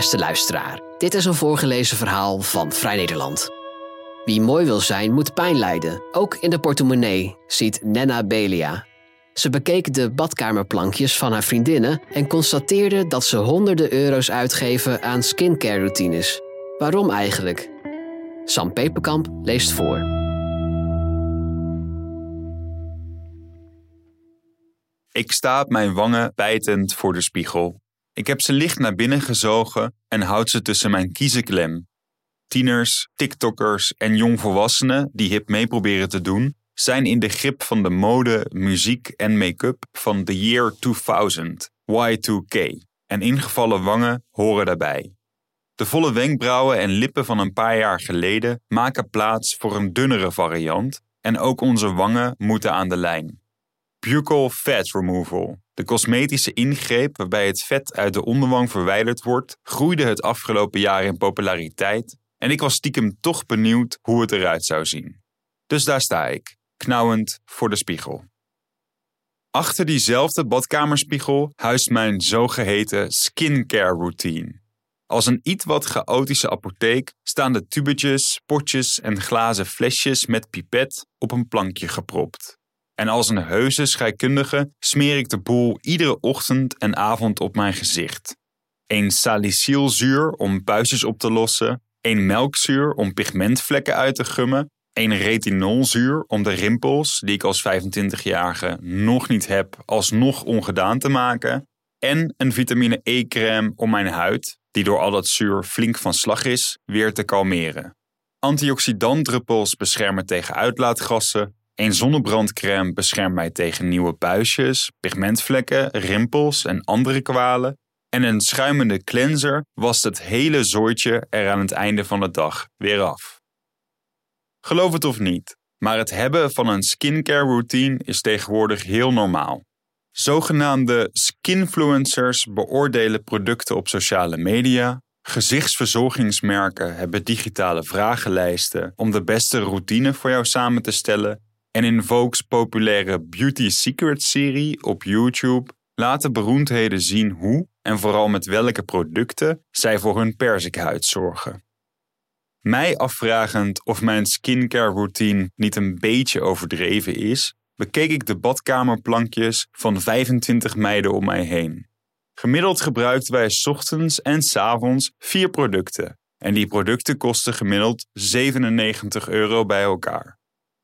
beste luisteraar. Dit is een voorgelezen verhaal van Vrij Nederland. Wie mooi wil zijn, moet pijn lijden. Ook in de portemonnee, ziet Nenna Belia. Ze bekeek de badkamerplankjes van haar vriendinnen en constateerde dat ze honderden euro's uitgeven aan skincare routines. Waarom eigenlijk? Sam Peperkamp leest voor. Ik sta op mijn wangen bijtend voor de spiegel. Ik heb ze licht naar binnen gezogen en houd ze tussen mijn kiezen klem. Tieners, TikTokkers en jongvolwassenen die hip mee proberen te doen, zijn in de grip van de mode, muziek en make-up van the year 2000, Y2K. En ingevallen wangen horen daarbij. De volle wenkbrauwen en lippen van een paar jaar geleden maken plaats voor een dunnere variant en ook onze wangen moeten aan de lijn. Buccal Fat Removal, de cosmetische ingreep waarbij het vet uit de onderwang verwijderd wordt, groeide het afgelopen jaar in populariteit en ik was stiekem toch benieuwd hoe het eruit zou zien. Dus daar sta ik, knauwend voor de spiegel. Achter diezelfde badkamerspiegel huist mijn zogeheten skincare routine. Als een iets wat chaotische apotheek staan de tubetjes, potjes en glazen flesjes met pipet op een plankje gepropt. En als een heuse scheikundige smeer ik de boel iedere ochtend en avond op mijn gezicht. Een salicylzuur om puistjes op te lossen, een melkzuur om pigmentvlekken uit te gummen, een retinolzuur om de rimpels, die ik als 25-jarige nog niet heb, alsnog ongedaan te maken, en een vitamine E-crème om mijn huid, die door al dat zuur flink van slag is, weer te kalmeren. Antioxidantdruppels beschermen tegen uitlaatgassen, een zonnebrandcrème beschermt mij tegen nieuwe puistjes, pigmentvlekken, rimpels en andere kwalen. En een schuimende cleanser wast het hele zooitje er aan het einde van de dag weer af. Geloof het of niet, maar het hebben van een skincare routine is tegenwoordig heel normaal. Zogenaamde skinfluencers beoordelen producten op sociale media. Gezichtsverzorgingsmerken hebben digitale vragenlijsten om de beste routine voor jou samen te stellen. En in Vogue's populaire Beauty Secrets serie op YouTube laten beroemdheden zien hoe en vooral met welke producten zij voor hun perzikhuid zorgen. Mij afvragend of mijn skincare routine niet een beetje overdreven is, bekeek ik de badkamerplankjes van 25 meiden om mij heen. Gemiddeld gebruikten wij ochtends en avonds vier producten. En die producten kosten gemiddeld 97 euro bij elkaar.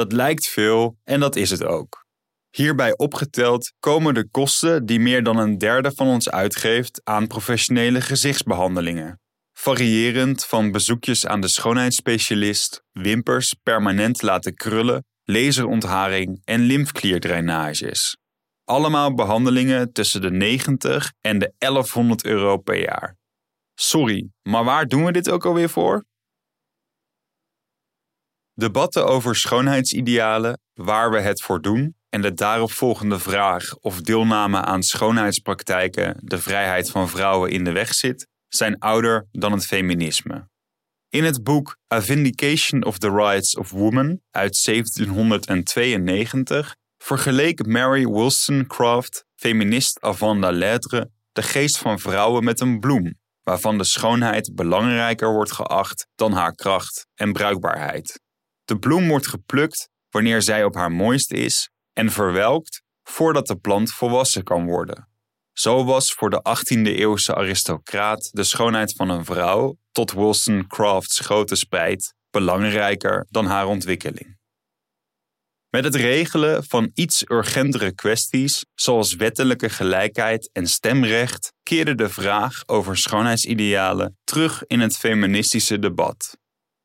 Dat lijkt veel en dat is het ook. Hierbij opgeteld komen de kosten die meer dan een derde van ons uitgeeft aan professionele gezichtsbehandelingen. Variërend van bezoekjes aan de schoonheidsspecialist, wimpers permanent laten krullen, laserontharing en lymfklierdrainages. Allemaal behandelingen tussen de 90 en de 1100 euro per jaar. Sorry, maar waar doen we dit ook alweer voor? Debatten over schoonheidsidealen, waar we het voor doen en de daaropvolgende vraag of deelname aan schoonheidspraktijken de vrijheid van vrouwen in de weg zit, zijn ouder dan het feminisme. In het boek A Vindication of the Rights of Women uit 1792 vergeleek Mary Wollstonecraft, feminist avant la lettre, de geest van vrouwen met een bloem, waarvan de schoonheid belangrijker wordt geacht dan haar kracht en bruikbaarheid. De bloem wordt geplukt wanneer zij op haar mooist is en verwelkt voordat de plant volwassen kan worden. Zo was voor de 18e-eeuwse aristocraat de schoonheid van een vrouw, tot Wollstonecrafts grote spijt, belangrijker dan haar ontwikkeling. Met het regelen van iets urgentere kwesties, zoals wettelijke gelijkheid en stemrecht, keerde de vraag over schoonheidsidealen terug in het feministische debat.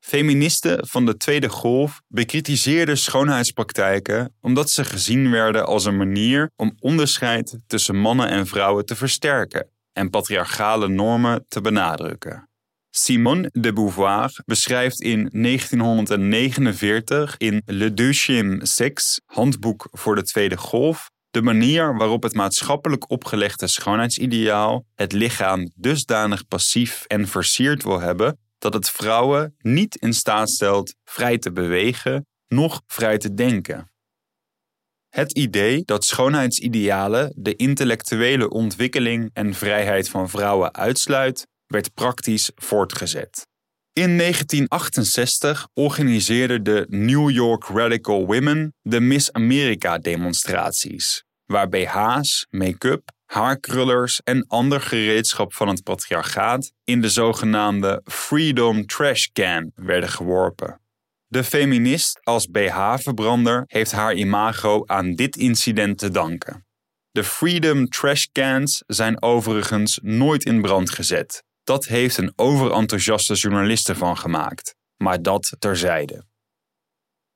Feministen van de Tweede Golf bekritiseerden schoonheidspraktijken omdat ze gezien werden als een manier om onderscheid tussen mannen en vrouwen te versterken en patriarchale normen te benadrukken. Simone de Beauvoir beschrijft in 1949 in Le Deuxième Sexe, handboek voor de Tweede Golf, de manier waarop het maatschappelijk opgelegde schoonheidsideaal het lichaam dusdanig passief en versierd wil hebben dat het vrouwen niet in staat stelt vrij te bewegen, noch vrij te denken. Het idee dat schoonheidsidealen de intellectuele ontwikkeling en vrijheid van vrouwen uitsluit, werd praktisch voortgezet. In 1968 organiseerde de New York Radical Women de Miss America demonstraties, waar BH's, make-up, haarkrullers en ander gereedschap van het patriarchaat in de zogenaamde Freedom Trash Can werden geworpen. De feminist als BH-verbrander heeft haar imago aan dit incident te danken. De Freedom Trash Cans zijn overigens nooit in brand gezet. Dat heeft een overenthousiaste journalist ervan gemaakt, maar dat terzijde.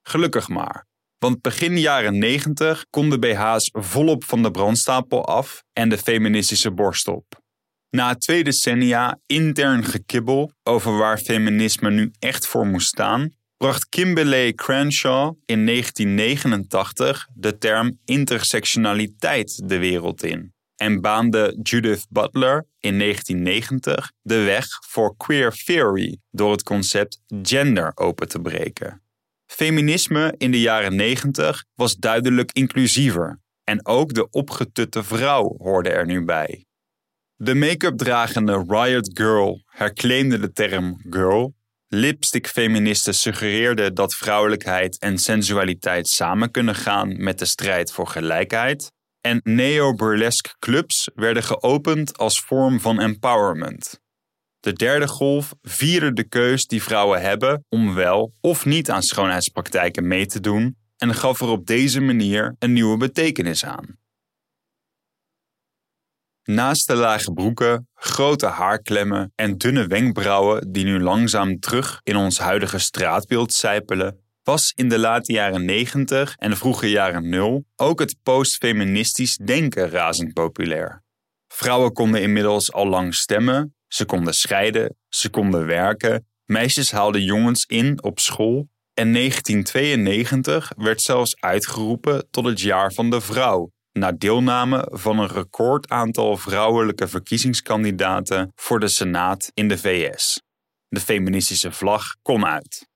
Gelukkig maar, want begin jaren 90 konden BH's volop van de brandstapel af en de feministische borst op. Na twee decennia intern gekibbel over waar feminisme nu echt voor moest staan, bracht Kimberley Crenshaw in 1989 de term intersectionaliteit de wereld in en baande Judith Butler in 1990 de weg voor queer theory door het concept gender open te breken. Feminisme in de jaren 90 was duidelijk inclusiever en ook de opgetutte vrouw hoorde er nu bij. De make-up dragende Riot Girl herclaimde de term girl. Lipstick-feministen suggereerden dat vrouwelijkheid en sensualiteit samen kunnen gaan met de strijd voor gelijkheid. En neo-burlesque clubs werden geopend als vorm van empowerment. De derde golf vierde de keus die vrouwen hebben om wel of niet aan schoonheidspraktijken mee te doen en gaf er op deze manier een nieuwe betekenis aan. Naast de lage broeken, grote haarklemmen en dunne wenkbrauwen die nu langzaam terug in ons huidige straatbeeld sijpelen, was in de late jaren 90 en vroege jaren 0 ook het postfeministisch denken razend populair. Vrouwen konden inmiddels al lang stemmen, ze konden scheiden, ze konden werken, meisjes haalden jongens in op school en 1992 werd zelfs uitgeroepen tot het jaar van de vrouw, na deelname van een recordaantal vrouwelijke verkiezingskandidaten voor de Senaat in de VS. De feministische vlag kon uit.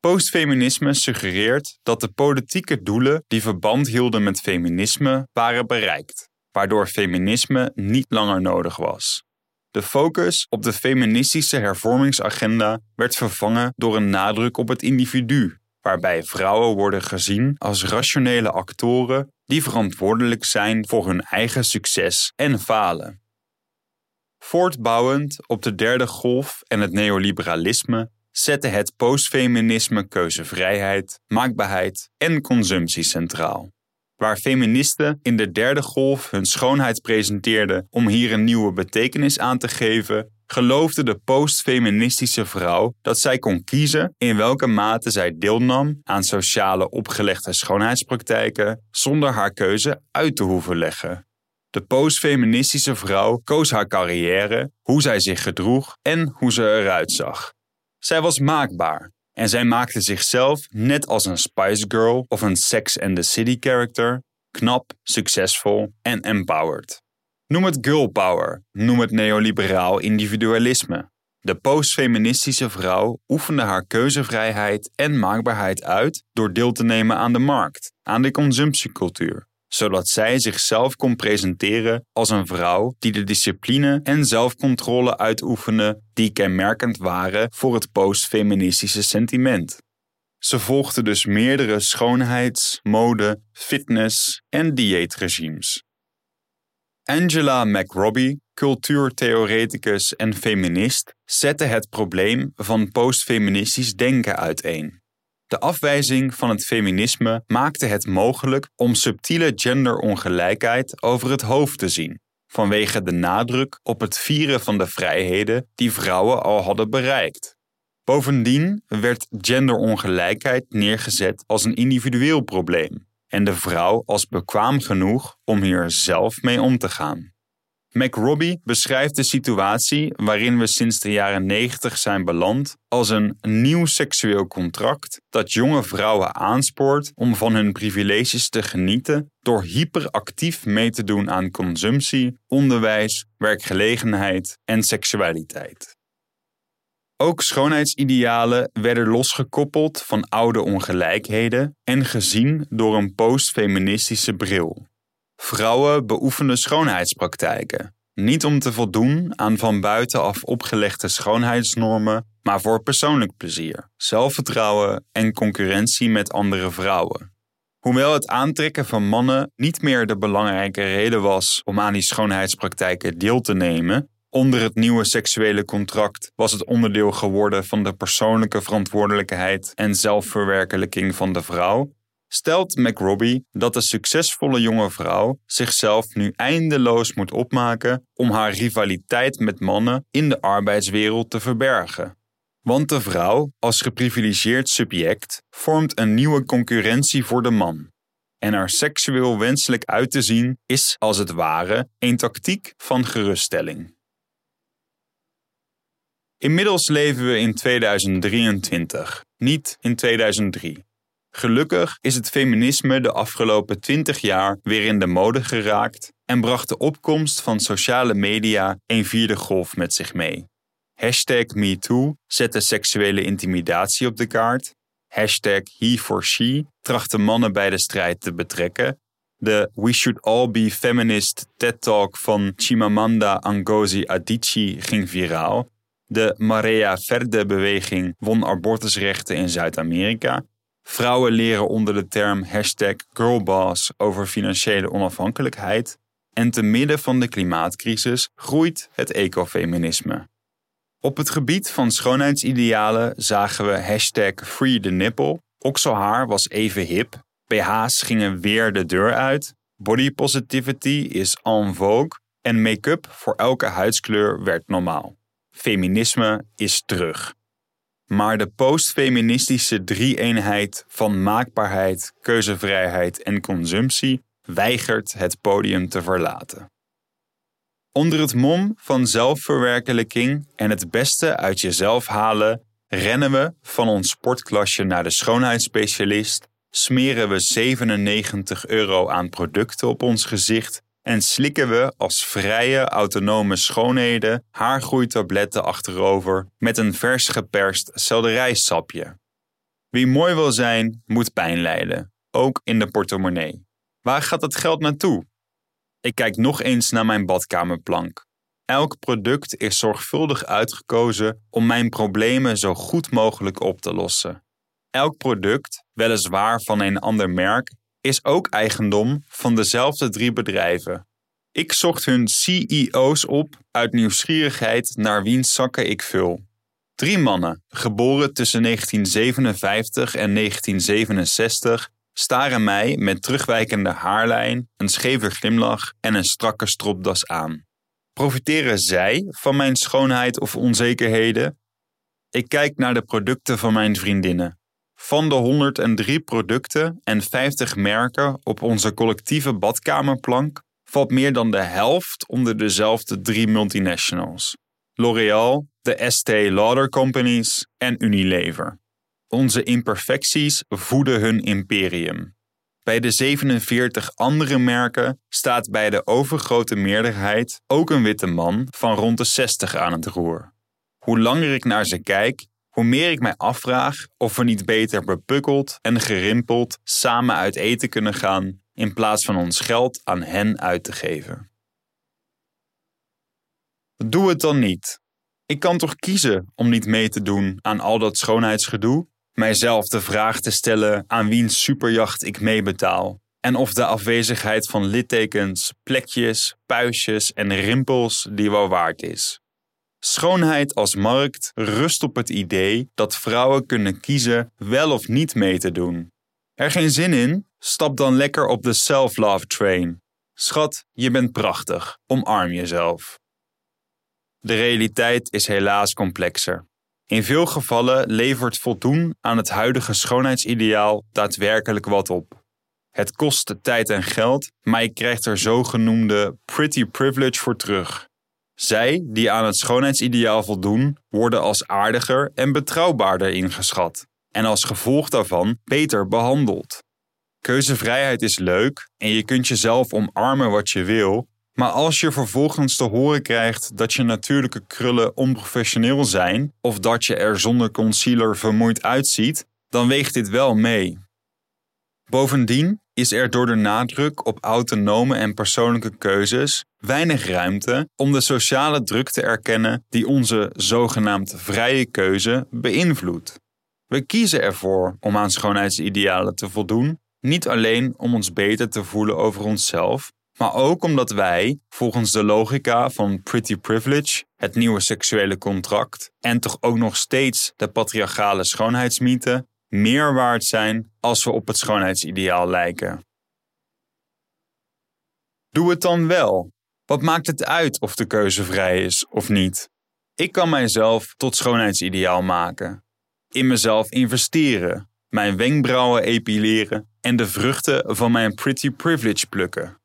Postfeminisme suggereert dat de politieke doelen die verband hielden met feminisme waren bereikt, waardoor feminisme niet langer nodig was. De focus op de feministische hervormingsagenda werd vervangen door een nadruk op het individu, waarbij vrouwen worden gezien als rationele actoren die verantwoordelijk zijn voor hun eigen succes en falen. Voortbouwend op de derde golf en het neoliberalisme zette het postfeminisme keuzevrijheid, maakbaarheid en consumptie centraal. Waar feministen in de derde golf hun schoonheid presenteerden om hier een nieuwe betekenis aan te geven, geloofde de postfeministische vrouw dat zij kon kiezen in welke mate zij deelnam aan sociale opgelegde schoonheidspraktijken zonder haar keuze uit te hoeven leggen. De postfeministische vrouw koos haar carrière, hoe zij zich gedroeg en hoe ze eruit zag. Zij was maakbaar en zij maakte zichzelf net als een Spice Girl of een Sex and the City character knap, succesvol en empowered. Noem het girl power, noem het neoliberaal individualisme. De postfeministische vrouw oefende haar keuzevrijheid en maakbaarheid uit door deel te nemen aan de markt, aan de consumptiecultuur, zodat zij zichzelf kon presenteren als een vrouw die de discipline en zelfcontrole uitoefende die kenmerkend waren voor het postfeministische sentiment. Ze volgde dus meerdere schoonheids-, mode-, fitness- en dieetregimes. Angela McRobbie, cultuurtheoreticus en feminist, zette het probleem van postfeministisch denken uiteen. De afwijzing van het feminisme maakte het mogelijk om subtiele genderongelijkheid over het hoofd te zien, vanwege de nadruk op het vieren van de vrijheden die vrouwen al hadden bereikt. Bovendien werd genderongelijkheid neergezet als een individueel probleem en de vrouw als bekwaam genoeg om hier zelf mee om te gaan. McRobbie beschrijft de situatie waarin we sinds de jaren 90 zijn beland als een nieuw seksueel contract dat jonge vrouwen aanspoort om van hun privileges te genieten door hyperactief mee te doen aan consumptie, onderwijs, werkgelegenheid en seksualiteit. Ook schoonheidsidealen werden losgekoppeld van oude ongelijkheden en gezien door een postfeministische bril. Vrouwen beoefenden schoonheidspraktijken, niet om te voldoen aan van buitenaf opgelegde schoonheidsnormen, maar voor persoonlijk plezier, zelfvertrouwen en concurrentie met andere vrouwen. Hoewel het aantrekken van mannen niet meer de belangrijke reden was om aan die schoonheidspraktijken deel te nemen, onder het nieuwe seksuele contract was het onderdeel geworden van de persoonlijke verantwoordelijkheid en zelfverwerkelijking van de vrouw, stelt McRobbie dat de succesvolle jonge vrouw zichzelf nu eindeloos moet opmaken om haar rivaliteit met mannen in de arbeidswereld te verbergen. Want de vrouw, als geprivilegeerd subject, vormt een nieuwe concurrentie voor de man. En er seksueel wenselijk uit te zien is, als het ware, een tactiek van geruststelling. Inmiddels leven we in 2023, niet in 2003. Gelukkig is het feminisme de afgelopen 20 jaar weer in de mode geraakt en bracht de opkomst van sociale media een vierde golf met zich mee. Hashtag MeToo zette seksuele intimidatie op de kaart. Hashtag He4She trachtte mannen bij de strijd te betrekken. De We Should All Be Feminist TED-talk van Chimamanda Ngozi Adichie ging viraal. De Marea Verde-beweging won abortusrechten in Zuid-Amerika. Vrouwen leren onder de term hashtag girlboss over financiële onafhankelijkheid. En te midden van de klimaatcrisis groeit het ecofeminisme. Op het gebied van schoonheidsidealen zagen we hashtag free the nipple. Okselhaar was even hip. BH's gingen weer de deur uit. Body positivity is en vogue. En make-up voor elke huidskleur werd normaal. Feminisme is terug. Maar de postfeministische drie-eenheid van maakbaarheid, keuzevrijheid en consumptie weigert het podium te verlaten. Onder het mom van zelfverwerkelijking en het beste uit jezelf halen, rennen we van ons sportklasje naar de schoonheidsspecialist, smeren we 97 euro aan producten op ons gezicht en slikken we als vrije autonome schoonheden haargroeitabletten achterover met een vers geperst selderijsapje. Wie mooi wil zijn, moet pijn lijden, ook in de portemonnee. Waar gaat het geld naartoe? Ik kijk nog eens naar mijn badkamerplank. Elk product is zorgvuldig uitgekozen om mijn problemen zo goed mogelijk op te lossen. Elk product, weliswaar van een ander merk, is ook eigendom van dezelfde drie bedrijven. Ik zocht hun CEO's op uit nieuwsgierigheid naar wiens zakken ik vul. Drie mannen, geboren tussen 1957 en 1967, staren mij met terugwijkende haarlijn, een scheve glimlach en een strakke stropdas aan. Profiteren zij van mijn schoonheid of onzekerheden? Ik kijk naar de producten van mijn vriendinnen. Van de 103 producten en 50 merken op onze collectieve badkamerplank valt meer dan de helft onder dezelfde drie multinationals: L'Oréal, de Estée Lauder Companies en Unilever. Onze imperfecties voeden hun imperium. Bij de 47 andere merken staat bij de overgrote meerderheid ook een witte man van rond de 60 aan het roer. Hoe langer ik naar ze kijk, hoe meer ik mij afvraag of we niet beter bepukkeld en gerimpeld samen uit eten kunnen gaan in plaats van ons geld aan hen uit te geven. Doe het dan niet. Ik kan toch kiezen om niet mee te doen aan al dat schoonheidsgedoe? Mijzelf de vraag te stellen aan wiens superjacht ik meebetaal en of de afwezigheid van littekens, plekjes, puistjes en rimpels die wel waard is. Schoonheid als markt rust op het idee dat vrouwen kunnen kiezen wel of niet mee te doen. Er geen zin in? Stap dan lekker op de self-love train. Schat, je bent prachtig. Omarm jezelf. De realiteit is helaas complexer. In veel gevallen levert voldoen aan het huidige schoonheidsideaal daadwerkelijk wat op. Het kost tijd en geld, maar je krijgt er zogenoemde pretty privilege voor terug. Zij die aan het schoonheidsideaal voldoen, worden als aardiger en betrouwbaarder ingeschat en als gevolg daarvan beter behandeld. Keuzevrijheid is leuk en je kunt jezelf omarmen wat je wil, maar als je vervolgens te horen krijgt dat je natuurlijke krullen onprofessioneel zijn of dat je er zonder concealer vermoeid uitziet, dan weegt dit wel mee. Bovendien is er door de nadruk op autonome en persoonlijke keuzes weinig ruimte om de sociale druk te erkennen die onze zogenaamd vrije keuze beïnvloedt. We kiezen ervoor om aan schoonheidsidealen te voldoen, niet alleen om ons beter te voelen over onszelf, maar ook omdat wij, volgens de logica van pretty privilege, het nieuwe seksuele contract en toch ook nog steeds de patriarchale schoonheidsmythe, meer waard zijn als we op het schoonheidsideaal lijken. Doe het dan wel. Wat maakt het uit of de keuze vrij is of niet? Ik kan mijzelf tot schoonheidsideaal maken. In mezelf investeren, mijn wenkbrauwen epileren en de vruchten van mijn pretty privilege plukken.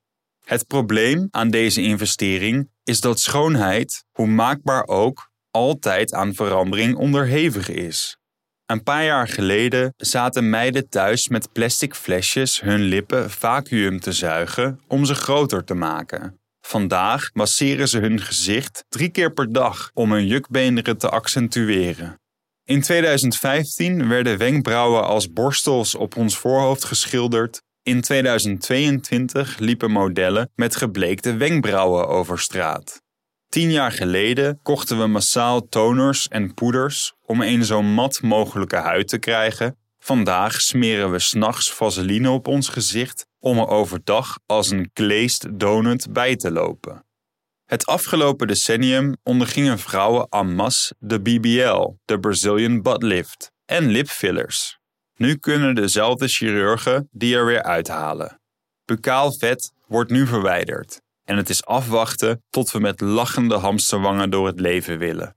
Het probleem aan deze investering is dat schoonheid, hoe maakbaar ook, altijd aan verandering onderhevig is. Een paar jaar geleden zaten meiden thuis met plastic flesjes hun lippen vacuüm te zuigen om ze groter te maken. Vandaag masseren ze hun gezicht drie keer per dag om hun jukbeenderen te accentueren. In 2015 werden wenkbrauwen als borstels op ons voorhoofd geschilderd. In 2022 liepen modellen met gebleekte wenkbrauwen over straat. Tien jaar geleden kochten we massaal toners en poeders om een zo mat mogelijke huid te krijgen. Vandaag smeren we s'nachts vaseline op ons gezicht om er overdag als een glazed donut bij te lopen. Het afgelopen decennium ondergingen vrouwen en masse de BBL, de Brazilian Butt Lift, en lipfillers. Nu kunnen dezelfde chirurgen die er weer uithalen. Bukaal vet wordt nu verwijderd en het is afwachten tot we met lachende hamsterwangen door het leven willen.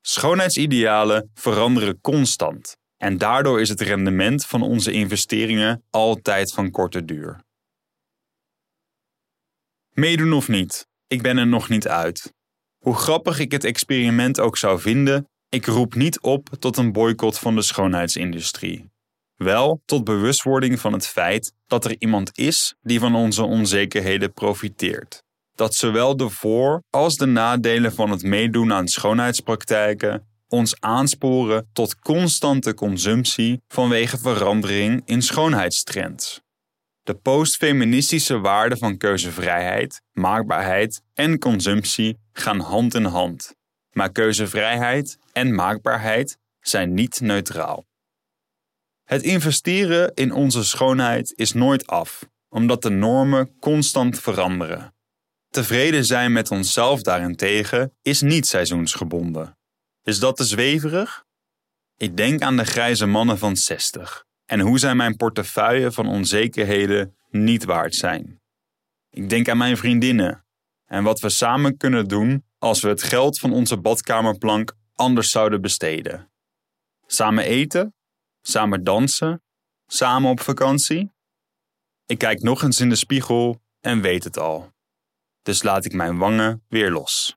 Schoonheidsidealen veranderen constant en daardoor is het rendement van onze investeringen altijd van korte duur. Meedoen of niet, ik ben er nog niet uit. Hoe grappig ik het experiment ook zou vinden, ik roep niet op tot een boycott van de schoonheidsindustrie. Wel tot bewustwording van het feit dat er iemand is die van onze onzekerheden profiteert. Dat zowel de voor- als de nadelen van het meedoen aan schoonheidspraktijken ons aansporen tot constante consumptie vanwege verandering in schoonheidstrends. De postfeministische waarden van keuzevrijheid, maakbaarheid en consumptie gaan hand in hand. Maar keuzevrijheid en maakbaarheid zijn niet neutraal. Het investeren in onze schoonheid is nooit af, omdat de normen constant veranderen. Tevreden zijn met onszelf daarentegen is niet seizoensgebonden. Is dat te zweverig? Ik denk aan de grijze mannen van 60 en hoe zij mijn portefeuille van onzekerheden niet waard zijn. Ik denk aan mijn vriendinnen en wat we samen kunnen doen als we het geld van onze badkamerplank anders zouden besteden. Samen eten Samen dansen? Samen op vakantie? Ik kijk nog eens in de spiegel en weet het al. Dus laat ik mijn wangen weer los.